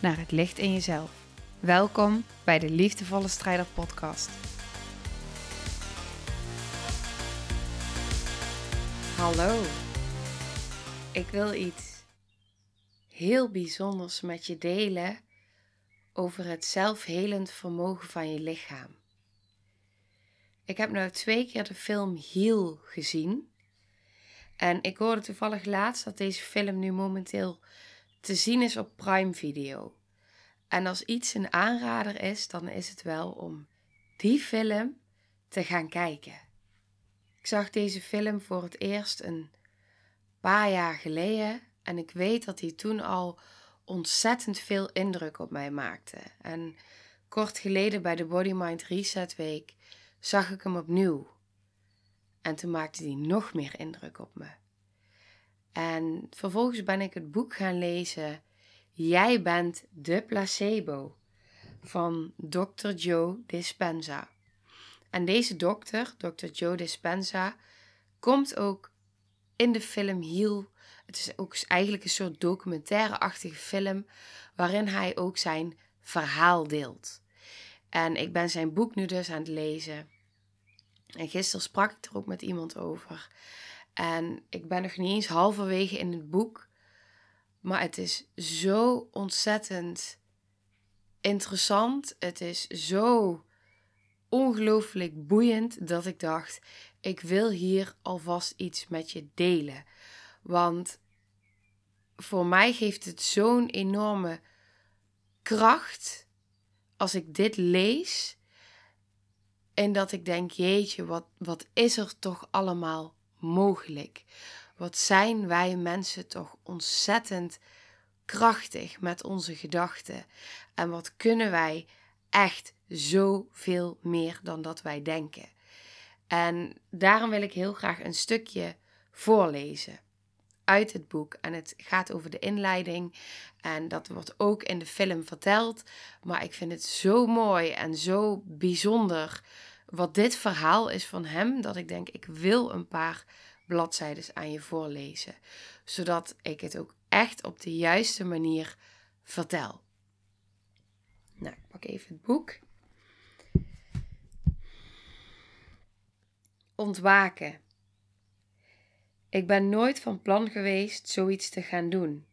naar het licht in jezelf. Welkom bij de Liefdevolle Strijder Podcast. Hallo, ik wil iets heel bijzonders met je delen over het zelfhelend vermogen van je lichaam. Ik heb nu twee keer de film Heal gezien. En ik hoorde toevallig laatst dat deze film nu momenteel te zien is op Prime Video. En als iets een aanrader is, dan is het wel om die film te gaan kijken. Ik zag deze film voor het eerst een paar jaar geleden en ik weet dat hij toen al ontzettend veel indruk op mij maakte. En kort geleden bij de Body Mind Reset Week zag ik hem opnieuw. En toen maakte hij nog meer indruk op me. En vervolgens ben ik het boek gaan lezen Jij bent de placebo van Dr. Joe Dispenza. En deze dokter, Dr. Joe Dispenza, komt ook in de film Heal. Het is ook eigenlijk een soort documentaire-achtige film waarin hij ook zijn verhaal deelt. En ik ben zijn boek nu dus aan het lezen. En gisteren sprak ik er ook met iemand over. En ik ben nog niet eens halverwege in het boek. Maar het is zo ontzettend interessant. Het is zo ongelooflijk boeiend dat ik dacht: ik wil hier alvast iets met je delen. Want voor mij geeft het zo'n enorme kracht als ik dit lees. En dat ik denk: jeetje, wat, wat is er toch allemaal mogelijk? Wat zijn wij mensen toch ontzettend krachtig met onze gedachten? En wat kunnen wij echt zoveel meer dan dat wij denken? En daarom wil ik heel graag een stukje voorlezen uit het boek. En het gaat over de inleiding. En dat wordt ook in de film verteld. Maar ik vind het zo mooi en zo bijzonder wat dit verhaal is van hem. Dat ik denk, ik wil een paar bladzijden aan je voorlezen. Zodat ik het ook echt op de juiste manier vertel. Nou, ik pak even het boek. Ontwaken. Ik ben nooit van plan geweest zoiets te gaan doen.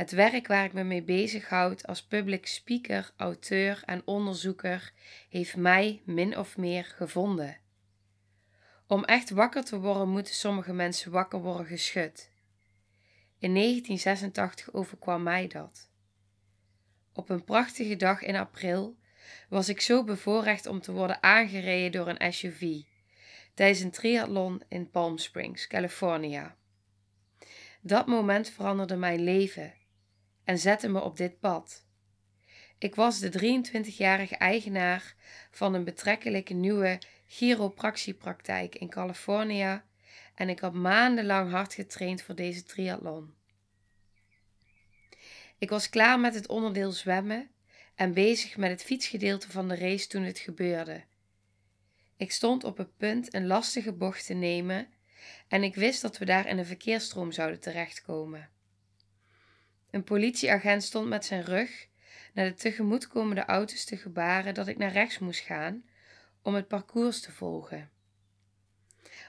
Het werk waar ik me mee bezighoud als public speaker, auteur en onderzoeker heeft mij min of meer gevonden. Om echt wakker te worden moeten sommige mensen wakker worden geschud. In 1986 overkwam mij dat. Op een prachtige dag in april was ik zo bevoorrecht om te worden aangereden door een SUV tijdens een triathlon in Palm Springs, California. Dat moment veranderde mijn leven en zette me op dit pad. Ik was de 23-jarige eigenaar van een betrekkelijk nieuwe chiropractiepraktijk in Californië en ik had maandenlang hard getraind voor deze triathlon. Ik was klaar met het onderdeel zwemmen en bezig met het fietsgedeelte van de race toen het gebeurde. Ik stond op het punt een lastige bocht te nemen en ik wist dat we daar in een verkeersstroom zouden terechtkomen. Een politieagent stond met zijn rug naar de tegemoetkomende auto's te gebaren dat ik naar rechts moest gaan om het parcours te volgen.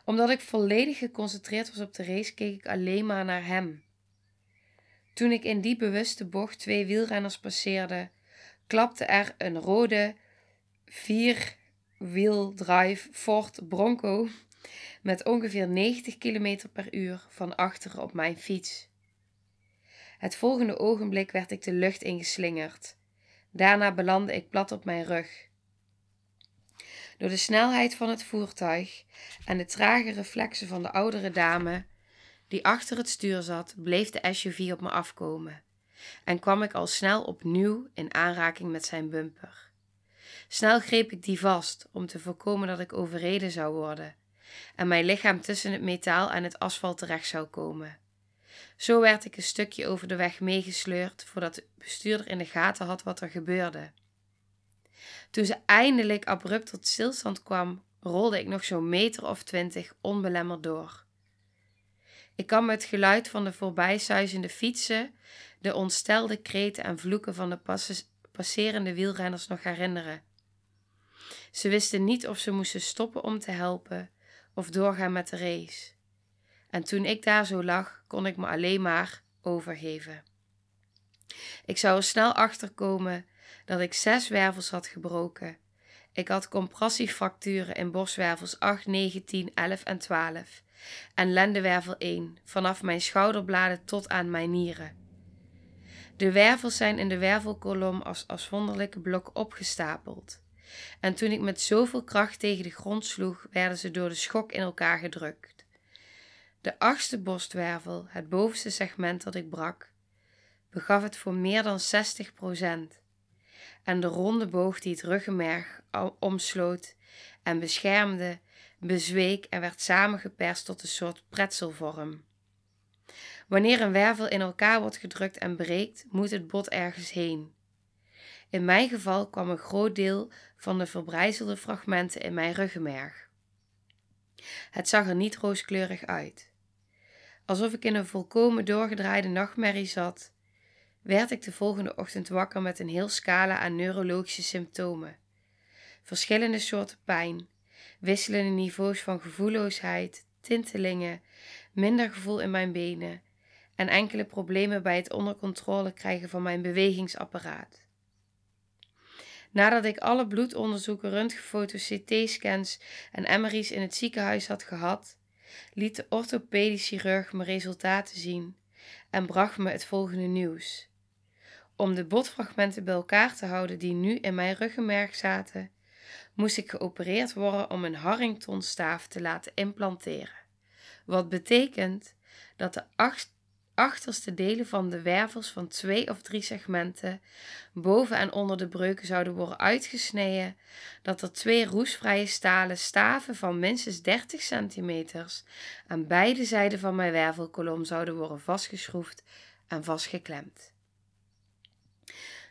Omdat ik volledig geconcentreerd was op de race, keek ik alleen maar naar hem. Toen ik in die bewuste bocht twee wielrenners passeerde, klapte er een rode vierwieldrive Ford Bronco met ongeveer 90 km per uur van achteren op mijn fiets. Het volgende ogenblik werd ik de lucht ingeslingerd. Daarna belandde ik plat op mijn rug. Door de snelheid van het voertuig en de trage reflexen van de oudere dame die achter het stuur zat, bleef de SUV op me afkomen. en kwam ik al snel opnieuw in aanraking met zijn bumper. Snel greep ik die vast om te voorkomen dat ik overreden zou worden en mijn lichaam tussen het metaal en het asfalt terecht zou komen. Zo werd ik een stukje over de weg meegesleurd voordat de bestuurder in de gaten had wat er gebeurde. Toen ze eindelijk abrupt tot stilstand kwam, rolde ik nog zo'n meter of twintig onbelemmerd door. Ik kan me het geluid van de voorbijsuizende fietsen, de ontstelde kreten en vloeken van de passerende wielrenners nog herinneren. Ze wisten niet of ze moesten stoppen om te helpen of doorgaan met de race. En toen ik daar zo lag, kon ik me alleen maar overgeven. Ik zou er snel achter komen dat ik zes wervels had gebroken. Ik had compressiefracturen in borstwervels 8, 9, 10, 11 en 12 en lendenwervel 1 vanaf mijn schouderbladen tot aan mijn nieren. De wervels zijn in de wervelkolom als afzonderlijke blokken opgestapeld. En toen ik met zoveel kracht tegen de grond sloeg, werden ze door de schok in elkaar gedrukt. De achtste borstwervel, het bovenste segment dat ik brak, begaf het voor meer dan 60% En de ronde boog die het ruggenmerg omsloot en beschermde, bezweek en werd samengeperst tot een soort pretzelvorm. Wanneer een wervel in elkaar wordt gedrukt en breekt, moet het bot ergens heen. In mijn geval kwam een groot deel van de verbrijzelde fragmenten in mijn ruggenmerg. Het zag er niet rooskleurig uit. Alsof ik in een volkomen doorgedraaide nachtmerrie zat, werd ik de volgende ochtend wakker met een heel scala aan neurologische symptomen. Verschillende soorten pijn, wisselende niveaus van gevoelloosheid, tintelingen, minder gevoel in mijn benen en enkele problemen bij het onder controle krijgen van mijn bewegingsapparaat. Nadat ik alle bloedonderzoeken, röntgenfoto's, CT-scans en MRI's in het ziekenhuis had gehad, liet de orthopedisch chirurg me resultaten zien en bracht me het volgende nieuws. Om de botfragmenten bij elkaar te houden die nu in mijn ruggenmerg zaten, moest ik geopereerd worden om een Harringtonstaaf te laten implanteren. Wat betekent dat de acht achterste delen van de wervels van twee of drie segmenten boven en onder de breuken zouden worden uitgesneden, dat er twee roestvrije stalen staven van minstens 30 centimeters aan beide zijden van mijn wervelkolom zouden worden vastgeschroefd en vastgeklemd.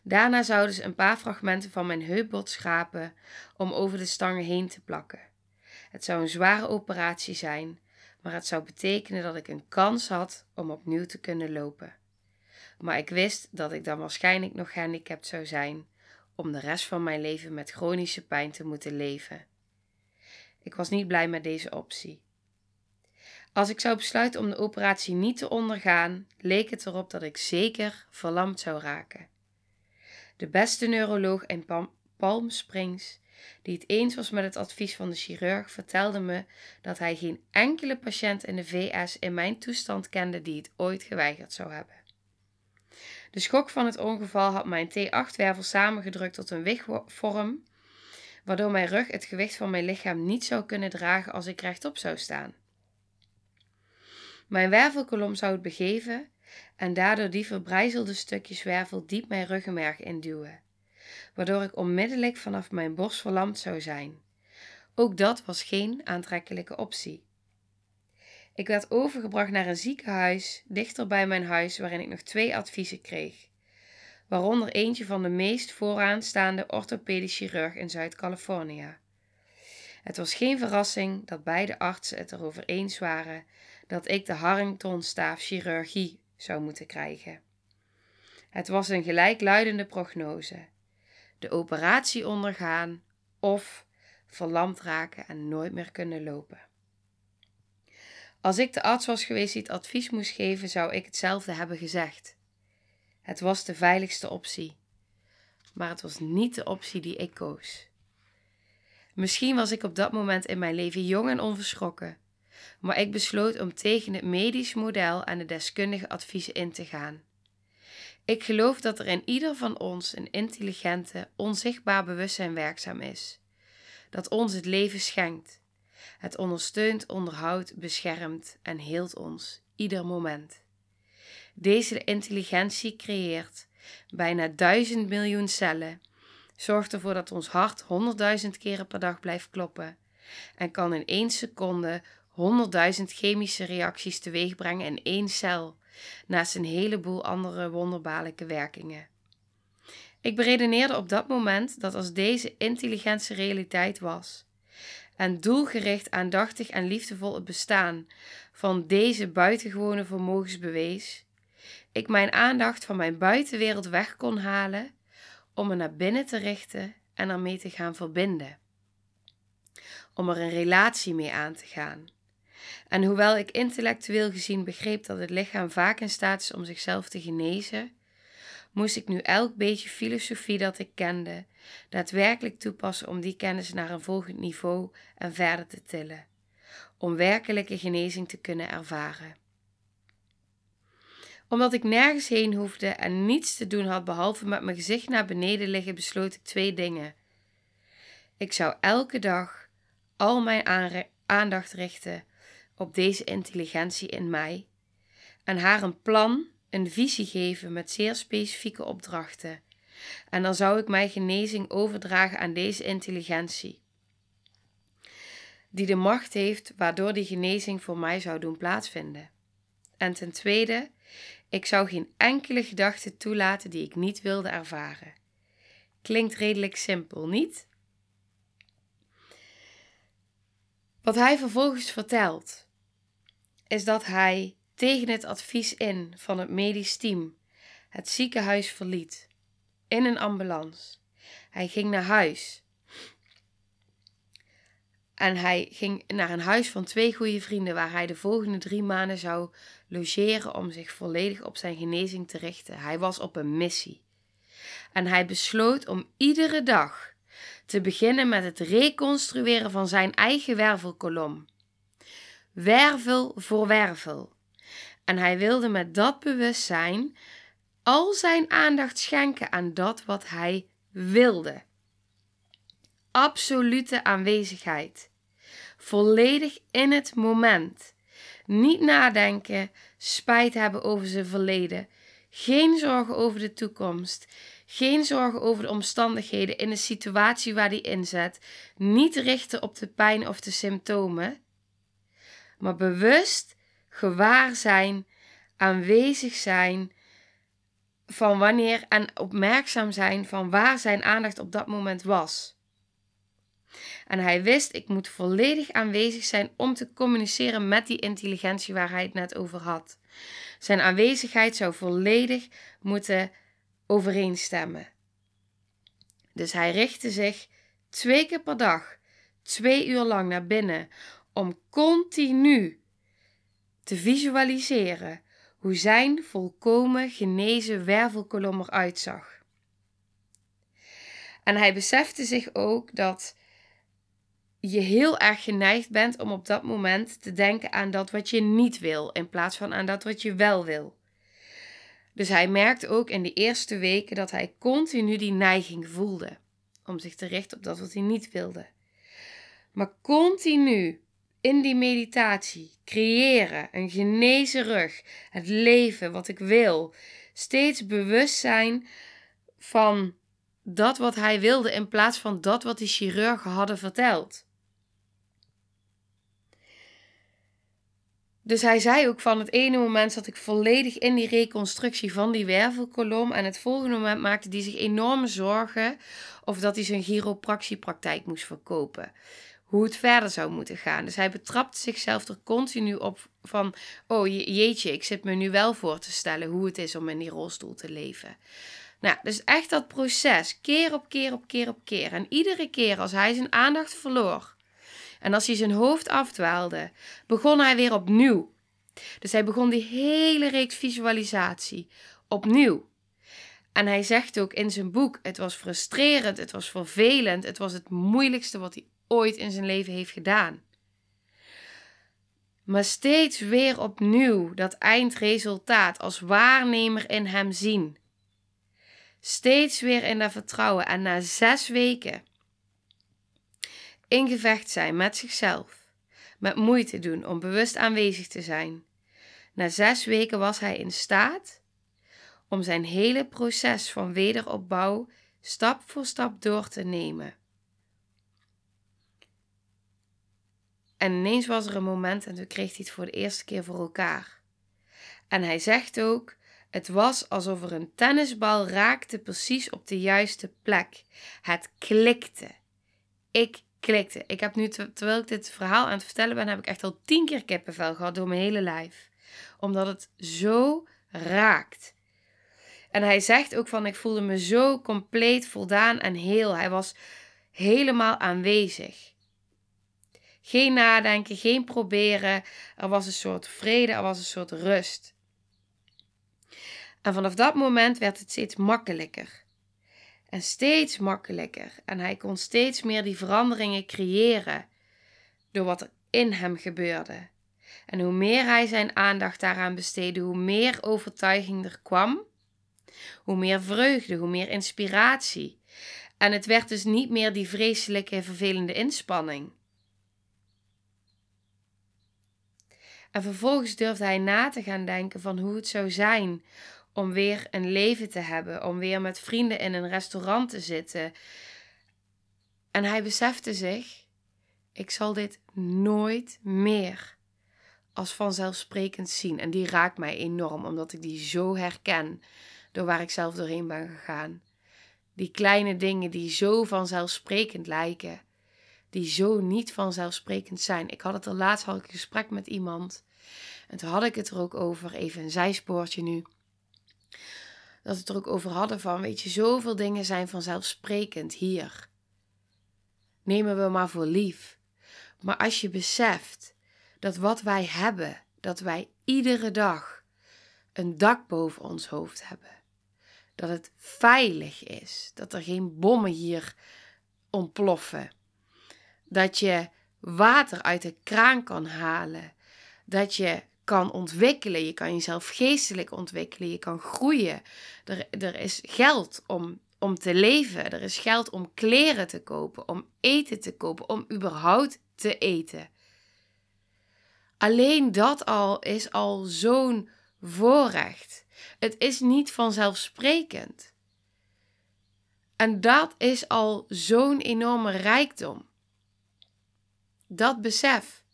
Daarna zouden ze een paar fragmenten van mijn heupbot schrapen om over de stangen heen te plakken. Het zou een zware operatie zijn, maar het zou betekenen dat ik een kans had om opnieuw te kunnen lopen. Maar ik wist dat ik dan waarschijnlijk nog gehandicapt zou zijn om de rest van mijn leven met chronische pijn te moeten leven. Ik was niet blij met deze optie. Als ik zou besluiten om de operatie niet te ondergaan, leek het erop dat ik zeker verlamd zou raken. De beste neuroloog in Palm Springs die het eens was met het advies van de chirurg, vertelde me dat hij geen enkele patiënt in de VS in mijn toestand kende die het ooit geweigerd zou hebben. De schok van het ongeval had mijn T8-wervel samengedrukt tot een wigvorm, waardoor mijn rug het gewicht van mijn lichaam niet zou kunnen dragen als ik rechtop zou staan. Mijn wervelkolom zou het begeven en daardoor die verbrijzelde stukjes wervel diep mijn ruggenmerg induwen waardoor ik onmiddellijk vanaf mijn borst verlamd zou zijn. Ook dat was geen aantrekkelijke optie. Ik werd overgebracht naar een ziekenhuis dichter bij mijn huis, waarin ik nog twee adviezen kreeg, waaronder eentje van de meest vooraanstaande orthopedisch chirurg in Zuid-Californië. Het was geen verrassing dat beide artsen het erover eens waren dat ik de Harringtonstaaf chirurgie zou moeten krijgen. Het was een gelijkluidende prognose de operatie ondergaan of verlamd raken en nooit meer kunnen lopen. Als ik de arts was geweest die het advies moest geven, zou ik hetzelfde hebben gezegd. Het was de veiligste optie, maar het was niet de optie die ik koos. Misschien was ik op dat moment in mijn leven jong en onverschrokken, maar ik besloot om tegen het medisch model en de deskundige adviezen in te gaan. Ik geloof dat er in ieder van ons een intelligente, onzichtbaar bewustzijn werkzaam is, dat ons het leven schenkt. Het ondersteunt, onderhoudt, beschermt en heelt ons ieder moment. deze intelligentie creëert, bijna duizend miljoen cellen, zorgt ervoor dat ons hart honderdduizend keren per dag blijft kloppen en kan in één seconde honderdduizend chemische reacties teweegbrengen in één cel, naast een heleboel andere wonderbaarlijke werkingen. Ik beredeneerde op dat moment dat als deze intelligentie realiteit was, en doelgericht, aandachtig en liefdevol het bestaan van deze buitengewone vermogens bewees, ik mijn aandacht van mijn buitenwereld weg kon halen om me naar binnen te richten en ermee te gaan verbinden. Om er een relatie mee aan te gaan. En hoewel ik intellectueel gezien begreep dat het lichaam vaak in staat is om zichzelf te genezen, moest ik nu elk beetje filosofie dat ik kende daadwerkelijk toepassen om die kennis naar een volgend niveau en verder te tillen, om werkelijke genezing te kunnen ervaren. Omdat ik nergens heen hoefde en niets te doen had behalve met mijn gezicht naar beneden liggen, besloot ik twee dingen. Ik zou elke dag al mijn aandacht richten op deze intelligentie in mij en haar een plan, een visie geven met zeer specifieke opdrachten. En dan zou ik mijn genezing overdragen aan deze intelligentie, die de macht heeft waardoor die genezing voor mij zou doen plaatsvinden. En ten tweede, ik zou geen enkele gedachte toelaten die ik niet wilde ervaren. Klinkt redelijk simpel, niet? Wat hij vervolgens vertelt, is dat hij tegen het advies in van het medisch team het ziekenhuis verliet in een ambulance. Hij ging naar huis. En hij ging naar een huis van twee goede vrienden waar hij de volgende drie maanden zou logeren om zich volledig op zijn genezing te richten. Hij was op een missie. En hij besloot om iedere dag te beginnen met het reconstrueren van zijn eigen wervelkolom wervel voor wervel. En hij wilde met dat bewustzijn al zijn aandacht schenken aan dat wat hij wilde. Absolute aanwezigheid. Volledig in het moment. Niet nadenken, spijt hebben over zijn verleden. Geen zorgen over de toekomst. Geen zorgen over de omstandigheden in de situatie waar hij inzet. Niet richten op de pijn of de symptomen maar bewust gewaar zijn, aanwezig zijn van wanneer en opmerkzaam zijn van waar zijn aandacht op dat moment was. En hij wist, ik moet volledig aanwezig zijn om te communiceren met die intelligentie waar hij het net over had. Zijn aanwezigheid zou volledig moeten overeenstemmen. Dus hij richtte zich twee keer per dag, twee uur lang naar binnen, om continu te visualiseren hoe zijn volkomen genezen wervelkolom eruit zag. En hij besefte zich ook dat je heel erg geneigd bent om op dat moment te denken aan dat wat je niet wil, in plaats van aan dat wat je wel wil. Dus hij merkte ook in de eerste weken dat hij continu die neiging voelde om zich te richten op dat wat hij niet wilde. Maar continu in die meditatie creëren, een genezen rug, het leven wat ik wil, steeds bewust zijn van dat wat hij wilde in plaats van dat wat die chirurgen hadden verteld. Dus hij zei ook van het ene moment zat ik volledig in die reconstructie van die wervelkolom en het volgende moment maakte hij zich enorme zorgen of dat hij zijn chiropractiepraktijk moest verkopen hoe het verder zou moeten gaan. Dus hij betrapte zichzelf er continu op van, oh jeetje, ik zit me nu wel voor te stellen hoe het is om in die rolstoel te leven. Nou, dus echt dat proces, keer op keer op keer op keer. En iedere keer als hij zijn aandacht verloor en als hij zijn hoofd afdwaalde, begon hij weer opnieuw. Dus hij begon die hele reeks visualisatie opnieuw. En hij zegt ook in zijn boek: het was frustrerend, het was vervelend, het was het moeilijkste wat hij ooit in zijn leven heeft gedaan. Maar steeds weer opnieuw dat eindresultaat als waarnemer in hem zien. Steeds weer in dat vertrouwen en na zes weken in gevecht zijn met zichzelf, met moeite doen om bewust aanwezig te zijn, Na zes weken was hij in staat om zijn hele proces van wederopbouw stap voor stap door te nemen. En ineens was er een moment en toen kreeg hij het voor de eerste keer voor elkaar. En hij zegt ook: Het was alsof er een tennisbal raakte precies op de juiste plek. Het klikte. Ik klikte. Ik heb nu, terwijl ik dit verhaal aan het vertellen ben, heb ik echt al tien keer kippenvel gehad door mijn hele lijf. Omdat het zo raakt. En hij zegt ook van, ik voelde me zo compleet voldaan en heel. Hij was helemaal aanwezig. Geen nadenken, geen proberen. Er was een soort vrede, er was een soort rust. En vanaf dat moment werd het steeds makkelijker. En steeds makkelijker. En hij kon steeds meer die veranderingen creëren door wat er in hem gebeurde. En hoe meer hij zijn aandacht daaraan besteedde, hoe meer overtuiging er kwam, hoe meer vreugde, hoe meer inspiratie. En het werd dus niet meer die vreselijke, vervelende inspanning. En vervolgens durfde hij na te gaan denken van hoe het zou zijn om weer een leven te hebben, om weer met vrienden in een restaurant te zitten. En hij besefte zich: ik zal dit nooit meer als vanzelfsprekend zien. En die raakt mij enorm, omdat ik die zo herken door waar ik zelf doorheen ben gegaan. Die kleine dingen die zo vanzelfsprekend lijken, die zo niet vanzelfsprekend zijn. Ik had het er laatst had ik een gesprek met iemand. En toen had ik het er ook over, even een zijspoortje nu dat we het er ook over hadden van, weet je, zoveel dingen zijn vanzelfsprekend hier. Nemen we maar voor lief. Maar als je beseft dat wat wij hebben, dat wij iedere dag een dak boven ons hoofd hebben, dat het veilig is, dat er geen bommen hier ontploffen, dat je water uit de kraan kan halen, dat je kan ontwikkelen. Je kan jezelf geestelijk ontwikkelen. Je kan groeien. Er, er is geld om, om te leven. Er is geld om kleren te kopen, om eten te kopen, om überhaupt te eten. Alleen dat al is al zo'n voorrecht. Het is niet vanzelfsprekend. En dat is al zo'n enorme rijkdom. Dat besef.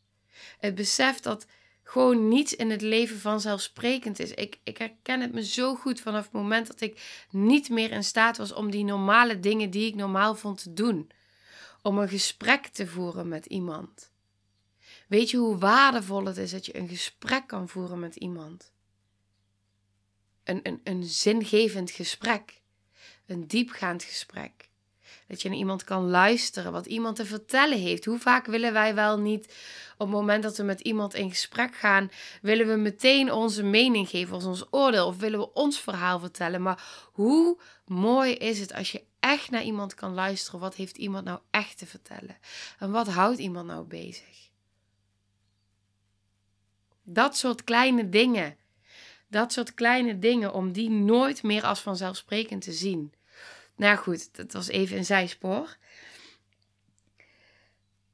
Het besef dat gewoon niets in het leven vanzelfsprekend is. Ik, ik herken het me zo goed vanaf het moment dat ik niet meer in staat was om die normale dingen die ik normaal vond te doen. Om een gesprek te voeren met iemand. Weet je hoe waardevol het is dat je een gesprek kan voeren met iemand? Een, een, een zingevend gesprek. Een diepgaand gesprek. Dat je naar iemand kan luisteren, wat iemand te vertellen heeft. Hoe vaak willen wij wel niet, op het moment dat we met iemand in gesprek gaan, willen we meteen onze mening geven, ons oordeel, of willen we ons verhaal vertellen. Maar hoe mooi is het als je echt naar iemand kan luisteren. Wat heeft iemand nou echt te vertellen? En wat houdt iemand nou bezig? Dat soort kleine dingen. Dat soort kleine dingen om die nooit meer als vanzelfsprekend te zien. Nou goed, dat was even een zijspoor.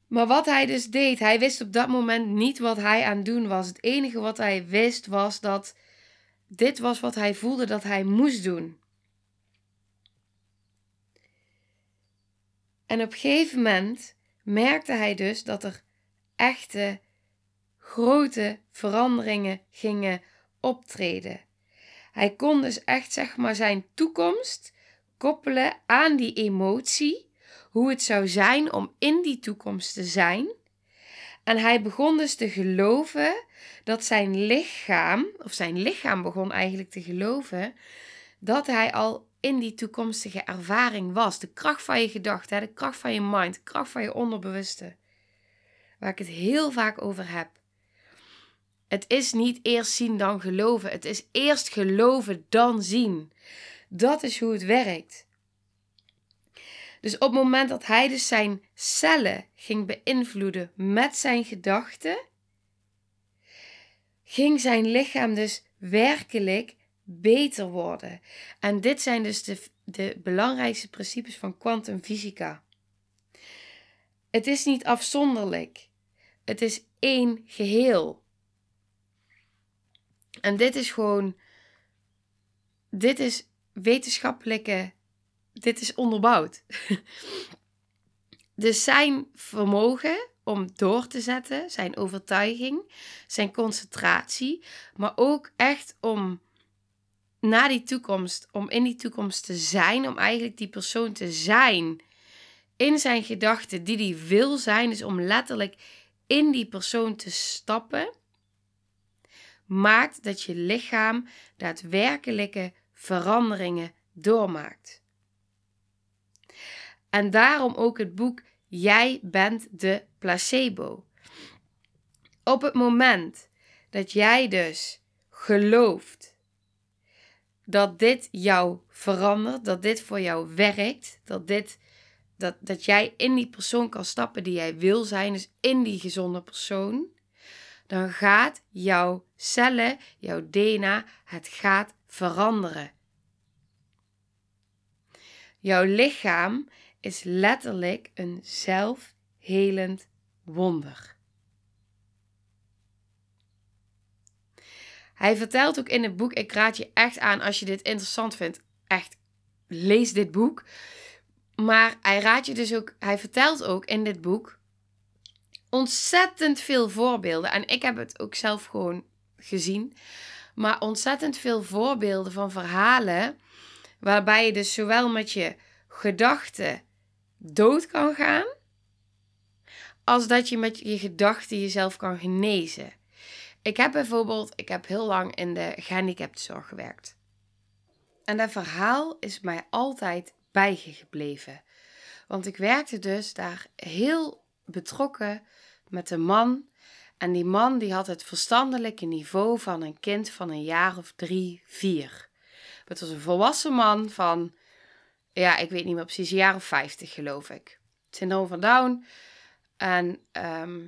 Maar wat hij dus deed, hij wist op dat moment niet wat hij aan het doen was. Het enige wat hij wist was dat dit was wat hij voelde dat hij moest doen. En op een gegeven moment merkte hij dus dat er echte grote veranderingen gingen optreden. Hij kon dus echt zeg maar zijn toekomst koppelen aan die emotie, hoe het zou zijn om in die toekomst te zijn. En hij begon dus te geloven dat zijn lichaam, of zijn lichaam begon eigenlijk te geloven, dat hij al in die toekomstige ervaring was. De kracht van je gedachten, de kracht van je mind, de kracht van je onderbewuste. Waar ik het heel vaak over heb. Het is niet eerst zien dan geloven. Het is eerst geloven dan zien. Dat is hoe het werkt. Dus op het moment dat hij dus zijn cellen ging beïnvloeden met zijn gedachten, ging zijn lichaam dus werkelijk beter worden. En dit zijn dus de, de belangrijkste principes van kwantumfysica. Het is niet afzonderlijk. Het is één geheel. En dit is gewoon, dit is wetenschappelijke, dit is onderbouwd. dus zijn vermogen om door te zetten, zijn overtuiging, zijn concentratie, maar ook echt om naar die toekomst, om in die toekomst te zijn, om eigenlijk die persoon te zijn in zijn gedachten die die wil zijn, dus om letterlijk in die persoon te stappen, maakt dat je lichaam daadwerkelijke veranderingen doormaakt. En daarom ook het boek Jij bent de placebo. Op het moment dat jij dus gelooft dat dit jou verandert, dat dit voor jou werkt, dat, dit, dat, dat jij in die persoon kan stappen die jij wil zijn, dus in die gezonde persoon, dan gaat jouw cellen, jouw DNA, het gaat veranderen. Jouw lichaam is letterlijk een zelfhelend wonder. Hij vertelt ook in het boek, ik raad je echt aan als je dit interessant vindt, echt lees dit boek. Maar hij raadt je dus ook, hij vertelt ook in dit boek ontzettend veel voorbeelden. En ik heb het ook zelf gewoon gezien. Maar ontzettend veel voorbeelden van verhalen waarbij je dus zowel met je gedachten dood kan gaan, als dat je met je gedachten jezelf kan genezen. Ik heb bijvoorbeeld, ik heb heel lang in de gehandicaptenzorg gewerkt. En dat verhaal is mij altijd bijgebleven. Want ik werkte dus daar heel betrokken met een man. En die man die had het verstandelijke niveau van een kind van een jaar of drie, vier. Het was een volwassen man van ja, ik weet niet meer precies, een jaar of 50 geloof ik. Syndroom van Down. En ehm,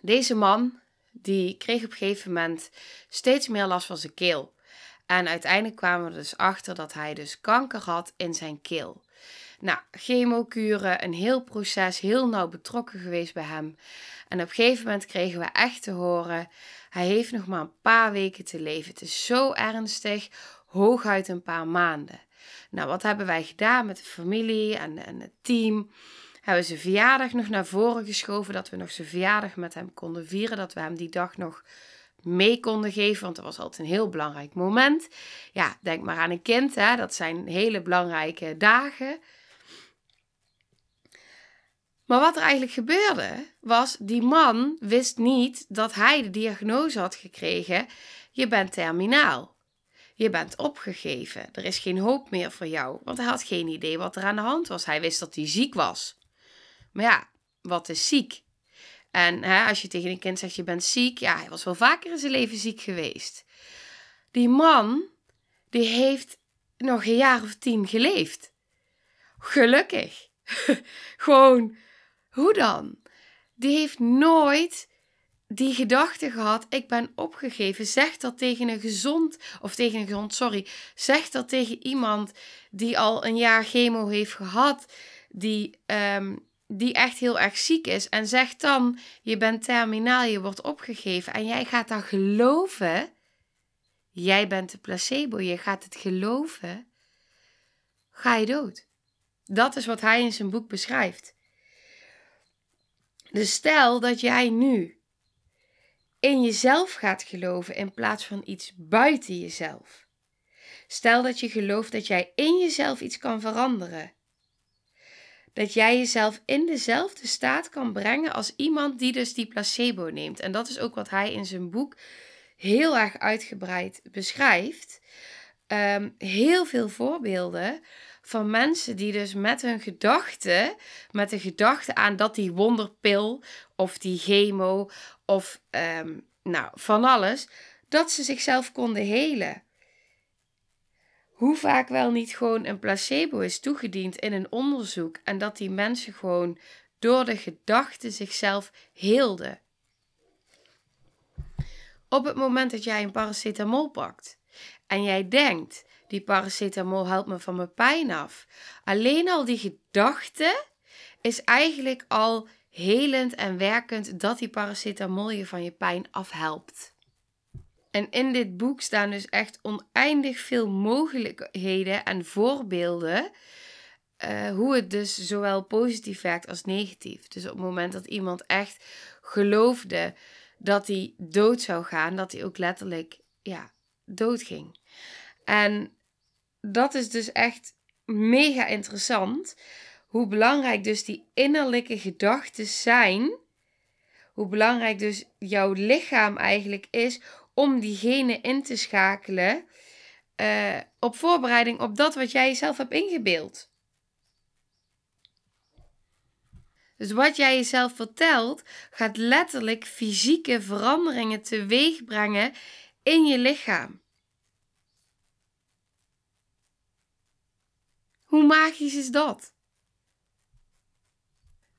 deze man, die kreeg op een gegeven moment steeds meer last van zijn keel. En uiteindelijk kwamen we dus achter dat hij dus kanker had in zijn keel. Nou, chemokuren, een heel proces, heel nauw betrokken geweest bij hem. En op een gegeven moment kregen we echt te horen, hij heeft nog maar een paar weken te leven. Het is zo ernstig, hooguit een paar maanden. Nou, wat hebben wij gedaan met de familie en, het team? Hebben ze verjaardag nog naar voren geschoven, dat we nog zijn verjaardag met hem konden vieren, dat we hem die dag nog mee konden geven, want dat was altijd een heel belangrijk moment. Ja, denk maar aan een kind, hè? dat zijn hele belangrijke dagen. Maar wat er eigenlijk gebeurde, was die man wist niet dat hij de diagnose had gekregen: je bent terminaal. Je bent opgegeven. Er is geen hoop meer voor jou. Want hij had geen idee wat er aan de hand was. Hij wist dat hij ziek was. Maar ja, wat is ziek? En hè, als je tegen een kind zegt je bent ziek, ja, hij was wel vaker in zijn leven ziek geweest. Die man, die heeft nog een jaar of tien geleefd. Gelukkig. Gewoon, hoe dan? Die heeft nooit die gedachte gehad, ik ben opgegeven. Zeg dat tegen een gezond, of tegen een gezond, sorry. Zeg dat tegen iemand die al een jaar chemo heeft gehad, die, um, die echt heel erg ziek is. En zeg dan, je bent terminaal, je wordt opgegeven. En jij gaat dan geloven, jij bent de placebo, je gaat het geloven, ga je dood. Dat is wat hij in zijn boek beschrijft. Dus stel dat jij nu in jezelf gaat geloven in plaats van iets buiten jezelf. Stel dat je gelooft dat jij in jezelf iets kan veranderen. Dat jij jezelf in dezelfde staat kan brengen als iemand die dus die placebo neemt. En dat is ook wat hij in zijn boek heel erg uitgebreid beschrijft. Ehm, heel veel voorbeelden van mensen die dus met hun gedachten, met de gedachte aan dat die wonderpil of die chemo of ehm, nou, van alles, dat ze zichzelf konden helen. Hoe vaak wel niet gewoon een placebo is toegediend in een onderzoek en dat die mensen gewoon door de gedachten zichzelf heelden. Op het moment dat jij een paracetamol pakt en jij denkt, die paracetamol helpt me van mijn pijn af. Alleen al die gedachte is eigenlijk al helend en werkend dat die paracetamol je van je pijn afhelpt. En in dit boek staan dus echt oneindig veel mogelijkheden en voorbeelden. Uh, hoe het dus zowel positief werkt als negatief. Dus op het moment dat iemand echt geloofde dat hij dood zou gaan, dat hij ook letterlijk ja, dood ging. En dat is dus echt mega interessant. Hoe belangrijk dus die innerlijke gedachten zijn. Hoe belangrijk dus jouw lichaam eigenlijk is om diegene in te schakelen. Uh, op voorbereiding op dat wat jij jezelf hebt ingebeeld. Dus wat jij jezelf vertelt, gaat letterlijk fysieke veranderingen teweeg brengen in je lichaam. Hoe magisch is dat?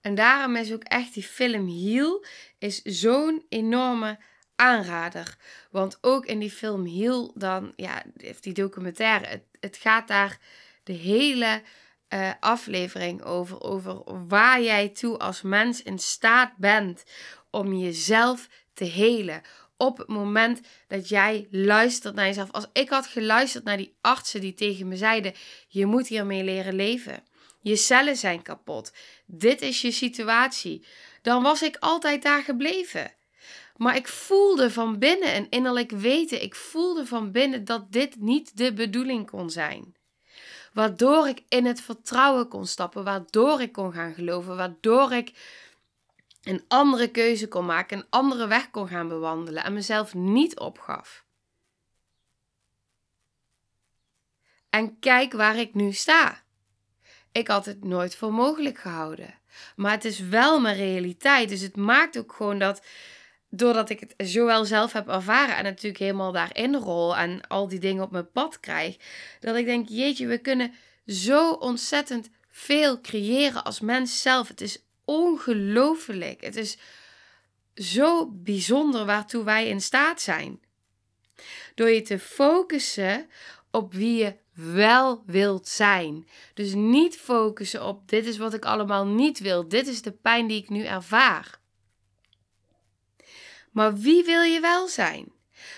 En daarom is ook echt die film Heal is zo'n enorme aanrader. Want ook in die film Heal, dan, ja, die documentaire, het, gaat daar de hele uh, aflevering over. Over waar jij toe als mens in staat bent om jezelf te helen. Op het moment dat jij luistert naar jezelf. Als ik had geluisterd naar die artsen die tegen me zeiden: Je moet hiermee leren leven. Je cellen zijn kapot. Dit is je situatie. Dan was ik altijd daar gebleven. Maar ik voelde van binnen een innerlijk weten. Ik voelde van binnen dat dit niet de bedoeling kon zijn. Waardoor ik in het vertrouwen kon stappen, waardoor ik kon gaan geloven, waardoor ik een andere keuze kon maken, een andere weg kon gaan bewandelen en mezelf niet opgaf. En kijk waar ik nu sta. Ik had het nooit voor mogelijk gehouden. Maar het is wel mijn realiteit. Dus het maakt ook gewoon dat doordat ik het zowel zelf heb ervaren en natuurlijk helemaal daarin rol en al die dingen op mijn pad krijg, dat ik denk, jeetje, we kunnen zo ontzettend veel creëren als mens zelf. Het is ongelooflijk. Het is zo bijzonder waartoe wij in staat zijn. Door je te focussen op wie je wel wilt zijn. Dus niet focussen op dit is wat ik allemaal niet wil. Dit is de pijn die ik nu ervaar. Maar wie wil je wel zijn?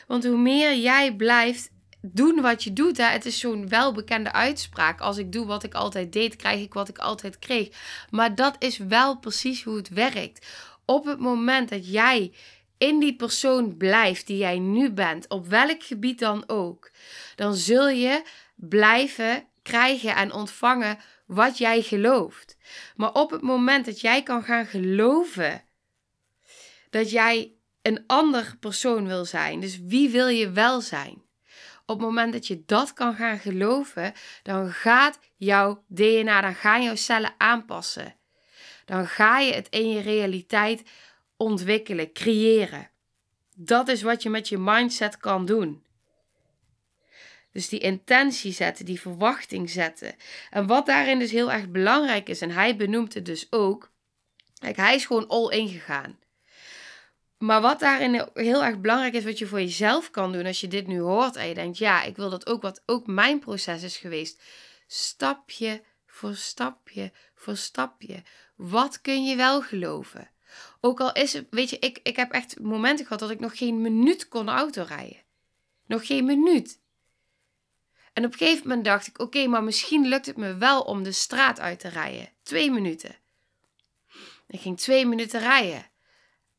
Want hoe meer jij blijft doen wat je doet, hè, het is zo'n welbekende uitspraak. Als ik doe wat ik altijd deed, krijg ik wat ik altijd kreeg. Maar dat is wel precies hoe het werkt. Op het moment dat jij in die persoon blijft die jij nu bent, op welk gebied dan ook, dan zul je blijven krijgen en ontvangen wat jij gelooft. Maar op het moment dat jij kan gaan geloven dat jij een ander persoon wil zijn. Dus wie wil je wel zijn? Op het moment dat je dat kan gaan geloven, dan gaat jouw DNA, dan gaan jouw cellen aanpassen. Dan ga je het in je realiteit ontwikkelen, creëren. Dat is wat je met je mindset kan doen. Dus die intentie zetten, die verwachting zetten. En wat daarin dus heel erg belangrijk is, en hij benoemt het dus ook. Kijk, hij is gewoon all in gegaan. Maar wat daarin heel erg belangrijk is, wat je voor jezelf kan doen als je dit nu hoort en je denkt, ja, ik wil dat ook, wat ook mijn proces is geweest. Stapje voor stapje voor stapje. Wat kun je wel geloven? Ook al is het, weet je, ik, ik heb echt momenten gehad dat ik nog geen minuut kon autorijden. Nog geen minuut. En op een gegeven moment dacht ik, oké, maar misschien lukt het me wel om de straat uit te rijden. Twee minuten. Ik ging twee minuten rijden.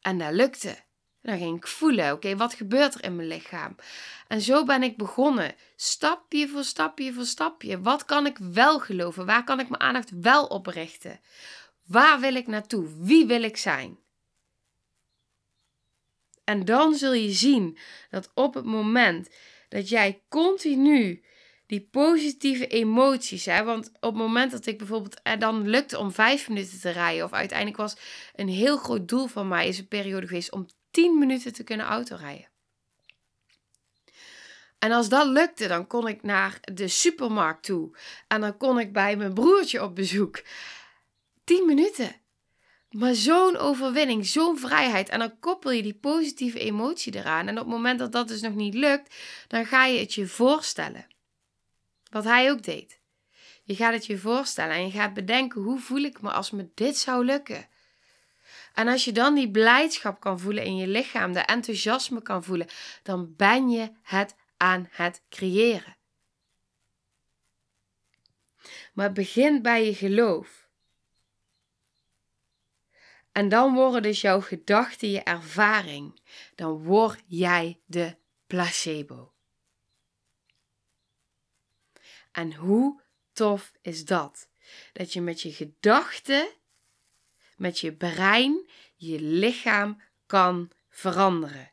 En dat lukte. Dan ging ik voelen, oké, wat gebeurt er in mijn lichaam? En zo ben ik begonnen, stapje voor stapje voor stapje. Wat kan ik wel geloven? Waar kan ik mijn aandacht wel op richten? Waar wil ik naartoe? Wie wil ik zijn? En dan zul je zien dat op het moment dat jij continu die positieve emoties. Hè? Want op het moment dat ik bijvoorbeeld er dan lukte om vijf minuten te rijden, of uiteindelijk was een heel groot doel van mij, is een periode geweest om tien minuten te kunnen autorijden. En als dat lukte, dan kon ik naar de supermarkt toe. En dan kon ik bij mijn broertje op bezoek. 10 minuten. Maar zo'n overwinning, zo'n vrijheid. En dan koppel je die positieve emotie eraan. En op het moment dat dat dus nog niet lukt, dan ga je het je voorstellen. Wat hij ook deed. Je gaat het je voorstellen en je gaat bedenken hoe voel ik me als me dit zou lukken. En als je dan die blijdschap kan voelen in je lichaam, de enthousiasme kan voelen, dan ben je het aan het creëren. Maar het begint bij je geloof. En dan worden dus jouw gedachten je ervaring. Dan word jij de placebo. En hoe tof is dat? Dat je met je gedachten, met je brein, je lichaam kan veranderen.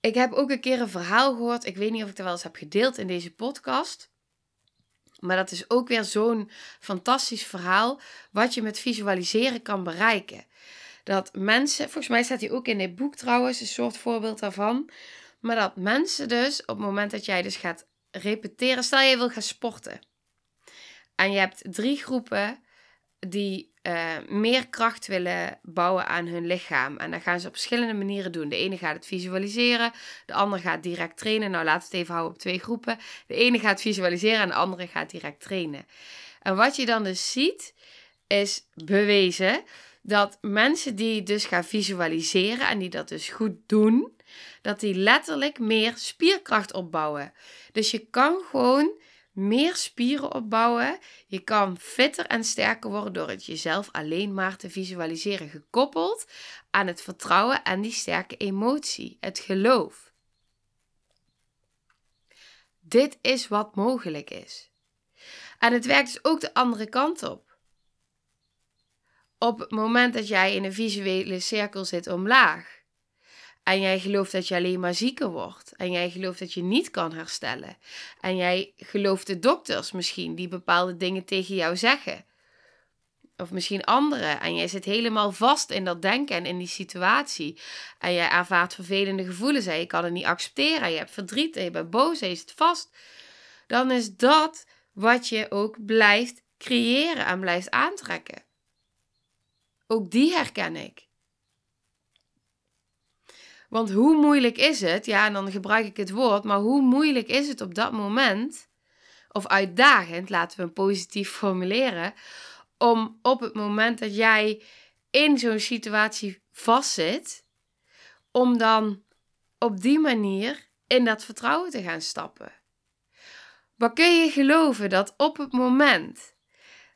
Ik heb ook een keer een verhaal gehoord. Ik weet niet of ik het wel eens heb gedeeld in deze podcast. Maar dat is ook weer zo'n fantastisch verhaal. Wat je met visualiseren kan bereiken. Dat mensen, volgens mij staat hij ook in dit boek trouwens, een soort voorbeeld daarvan. Maar dat mensen dus op het moment dat jij dus gaat repeteren, stel je wil gaan sporten. En je hebt drie groepen die uh, meer kracht willen bouwen aan hun lichaam. En dat gaan ze op verschillende manieren doen. De ene gaat het visualiseren, de andere gaat direct trainen. Nou, laten we het even houden op twee groepen. De ene gaat visualiseren en de andere gaat direct trainen. En wat je dan dus ziet, is bewezen dat mensen die dus gaan visualiseren en die dat dus goed doen, dat die letterlijk meer spierkracht opbouwen. Dus je kan gewoon meer spieren opbouwen. Je kan fitter en sterker worden door het jezelf alleen maar te visualiseren, gekoppeld aan het vertrouwen en die sterke emotie, het geloof. Dit is wat mogelijk is. En het werkt dus ook de andere kant op. Op het moment dat jij in een visuele cirkel zit omlaag, en jij gelooft dat je alleen maar zieker wordt. En jij gelooft dat je niet kan herstellen. En jij gelooft de dokters misschien die bepaalde dingen tegen jou zeggen. Of misschien anderen. En jij zit helemaal vast in dat denken en in die situatie. En jij ervaart vervelende gevoelens en je kan het niet accepteren. Je hebt verdriet en je bent boos en je zit vast. Dan is dat wat je ook blijft creëren en blijft aantrekken. Ook die herken ik. Want hoe moeilijk is het, ja, en dan gebruik ik het woord, maar hoe moeilijk is het op dat moment, of uitdagend, laten we hem positief formuleren, om op het moment dat jij in zo'n situatie vastzit, om dan op die manier in dat vertrouwen te gaan stappen. Maar kun je geloven dat op het moment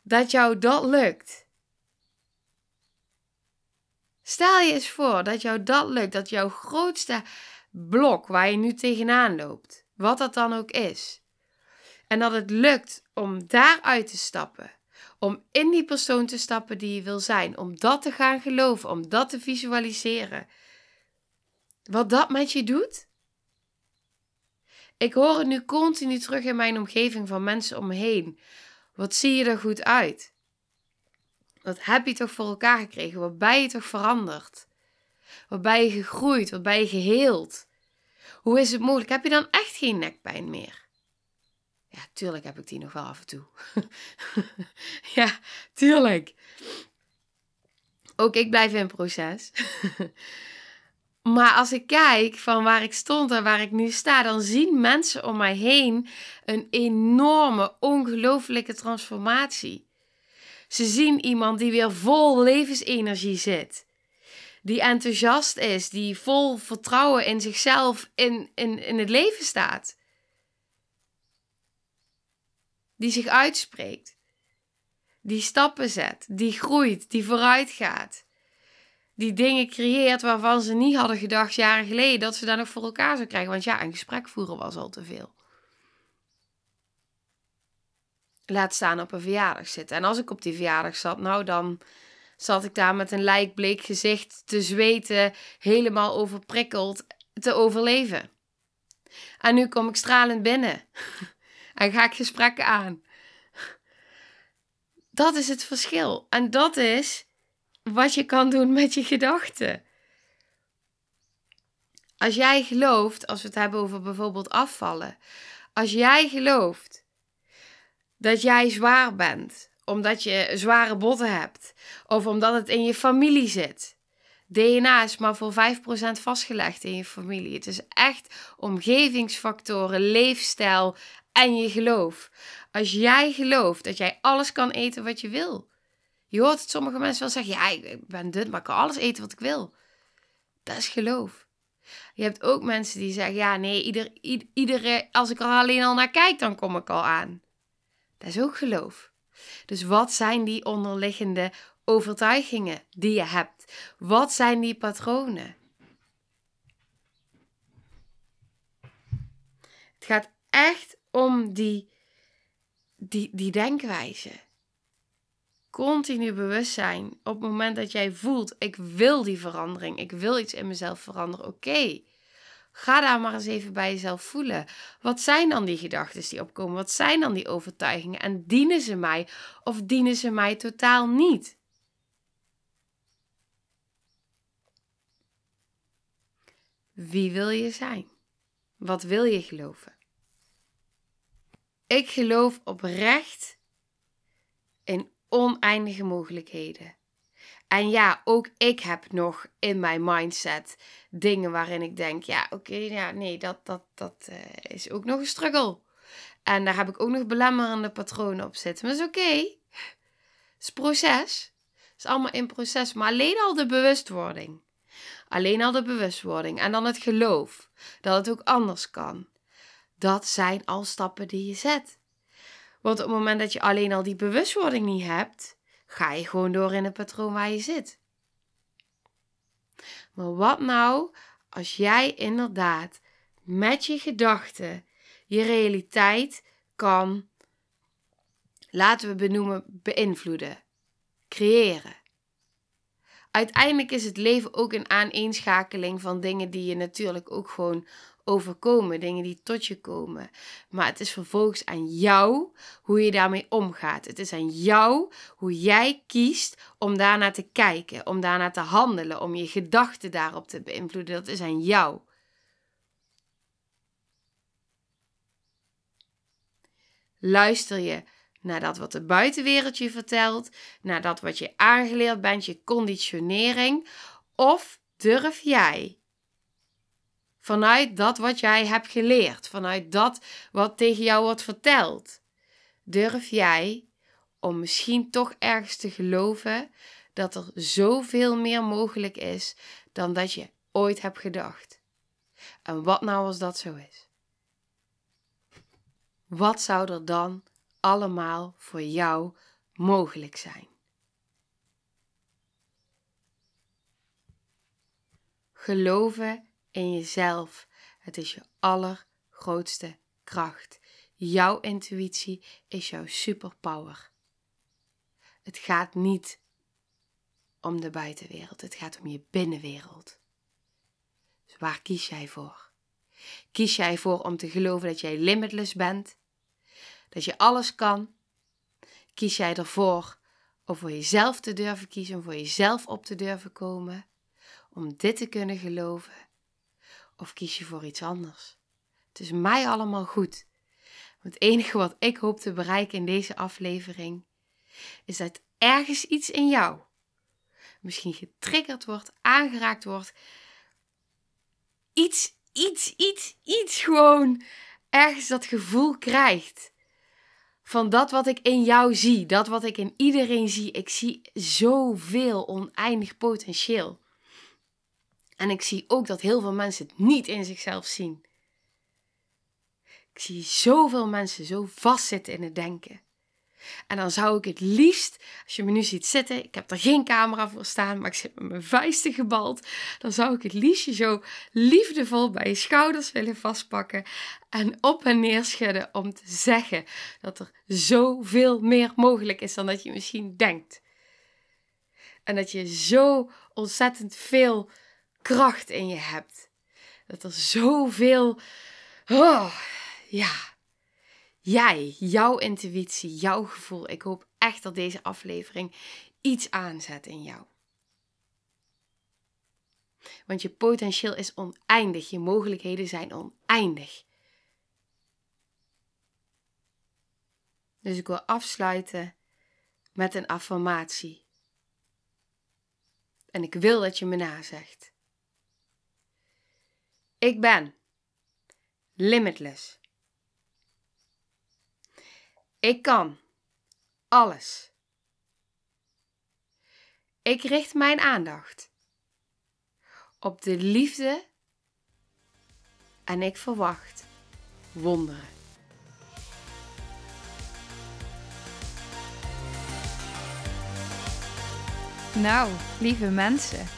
dat jou dat lukt, Stel je eens voor dat jou dat lukt, dat jouw grootste blok waar je nu tegenaan loopt, wat dat dan ook is, en dat het lukt om daaruit te stappen, om in die persoon te stappen die je wil zijn, om dat te gaan geloven, om dat te visualiseren. Wat dat met je doet? Ik hoor het nu continu terug in mijn omgeving van mensen om me heen. Wat zie je er goed uit? Wat heb je toch voor elkaar gekregen? Wat ben je toch veranderd? Wat ben je gegroeid? Wat ben je geheeld? Hoe is het mogelijk? Heb je dan echt geen nekpijn meer? Ja, tuurlijk heb ik die nog wel af en toe. ja, tuurlijk. Ook ik blijf in proces. maar als ik kijk van waar ik stond en waar ik nu sta, dan zien mensen om mij heen een enorme, ongelooflijke transformatie. Ze zien iemand die weer vol levensenergie zit. Die enthousiast is, die vol vertrouwen in zichzelf in, in, in het leven staat. Die zich uitspreekt. Die stappen zet, die groeit, die vooruit gaat. Die dingen creëert waarvan ze niet hadden gedacht jaren geleden dat ze daar nog voor elkaar zou krijgen. Want ja, een gesprek voeren was al te veel. Laat staan op een verjaardag zitten. En als ik op die verjaardag zat, nou dan zat ik daar met een lijkbleek gezicht te zweten, helemaal overprikkeld, te overleven. En nu kom ik stralend binnen en ga ik gesprekken aan. Dat is het verschil. En dat is wat je kan doen met je gedachten. Als jij gelooft, als we het hebben over bijvoorbeeld afvallen, als jij gelooft dat jij zwaar bent, omdat je zware botten hebt, of omdat het in je familie zit. DNA is maar voor 5% vastgelegd in je familie. Het is echt omgevingsfactoren, leefstijl en je geloof. Als jij gelooft dat jij alles kan eten wat je wil, Je hoort het sommige mensen wel zeggen, ja, ik ben dun, maar ik kan alles eten wat ik wil. Dat is geloof. Je hebt ook mensen die zeggen, ja, nee, ieder, als ik er alleen al naar kijk, dan kom ik al aan. Dat is ook geloof. Dus wat zijn die onderliggende overtuigingen die je hebt? Wat zijn die patronen? Het gaat echt om die, die, die denkwijze. Continu bewust zijn op het moment dat jij voelt: ik wil die verandering, ik wil iets in mezelf veranderen. Oké, ga daar maar eens even bij jezelf voelen. Wat zijn dan die gedachten die opkomen? Wat zijn dan die overtuigingen? En dienen ze mij of dienen ze mij totaal niet? Wie wil je zijn? Wat wil je geloven? Ik geloof oprecht in oneindige mogelijkheden. En ja, ook ik heb nog in mijn mindset dingen waarin ik denk: ja, oké, ja, nee, dat, dat, dat uh, is ook nog een struggle. En daar heb ik ook nog belemmerende patronen op zitten. Maar is oké. Het is proces. Het is allemaal in proces. Maar alleen al de bewustwording. Alleen al de bewustwording. En dan het geloof dat het ook anders kan. Dat zijn al stappen die je zet. Want op het moment dat je alleen al die bewustwording niet hebt, ga je gewoon door in het patroon waar je zit. Maar wat nou als jij inderdaad met je gedachten je realiteit kan, laten we benoemen, beïnvloeden, creëren? Uiteindelijk is het leven ook een aaneenschakeling van dingen die je natuurlijk ook gewoon overkomen, dingen die tot je komen. Maar het is vervolgens aan jou hoe je daarmee omgaat. Het is aan jou hoe jij kiest om daarnaar te kijken, om daarnaar te handelen, om je gedachten daarop te beïnvloeden. Dat is aan jou. Luister je naar dat wat de buitenwereld je vertelt, naar dat wat je aangeleerd bent, je conditionering, of durf jij Vanuit dat wat jij hebt geleerd, vanuit dat wat tegen jou wordt verteld, durf jij om misschien toch ergens te geloven dat er zoveel meer mogelijk is dan dat je ooit hebt gedacht. En wat nou als dat zo is? Wat zou er dan allemaal voor jou mogelijk zijn? Geloven in jezelf. Het is je allergrootste kracht. Jouw intuïtie is jouw superpower. Het gaat niet om de buitenwereld, het gaat om je binnenwereld. Dus waar kies jij voor? Kies jij voor om te geloven dat jij limitless bent? Dat je alles kan? Kies jij ervoor om voor jezelf te durven kiezen, om voor jezelf op te durven komen? Om dit te kunnen geloven? Of kies je voor iets anders? Het is mij allemaal goed. het enige wat ik hoop te bereiken in deze aflevering is dat ergens iets in jou misschien getriggerd wordt, aangeraakt wordt. Iets, iets, iets, iets gewoon ergens dat gevoel krijgt. Van dat wat ik in jou zie, dat wat ik in iedereen zie. Ik zie zoveel oneindig potentieel. En ik zie ook dat heel veel mensen het niet in zichzelf zien. Ik zie zoveel mensen zo vastzitten in het denken. En dan zou ik het liefst, als je me nu ziet zitten, ik heb er geen camera voor staan, maar ik zit met mijn vuisten gebald, dan zou ik het liefst je zo liefdevol bij je schouders willen vastpakken en op en neer schudden om te zeggen dat er zoveel meer mogelijk is dan dat je misschien denkt. En dat je zo ontzettend veel kracht in je hebt. Dat er zoveel. Oh, ja. Jij, jouw intuïtie, jouw gevoel. Ik hoop echt dat deze aflevering iets aanzet in jou. Want je potentieel is oneindig. Je mogelijkheden zijn oneindig. Dus ik wil afsluiten met een affirmatie. En ik wil dat je me nazegt. Ik ben limitless. Ik kan alles. Ik richt mijn aandacht op de liefde en ik verwacht wonderen. Nou, lieve mensen,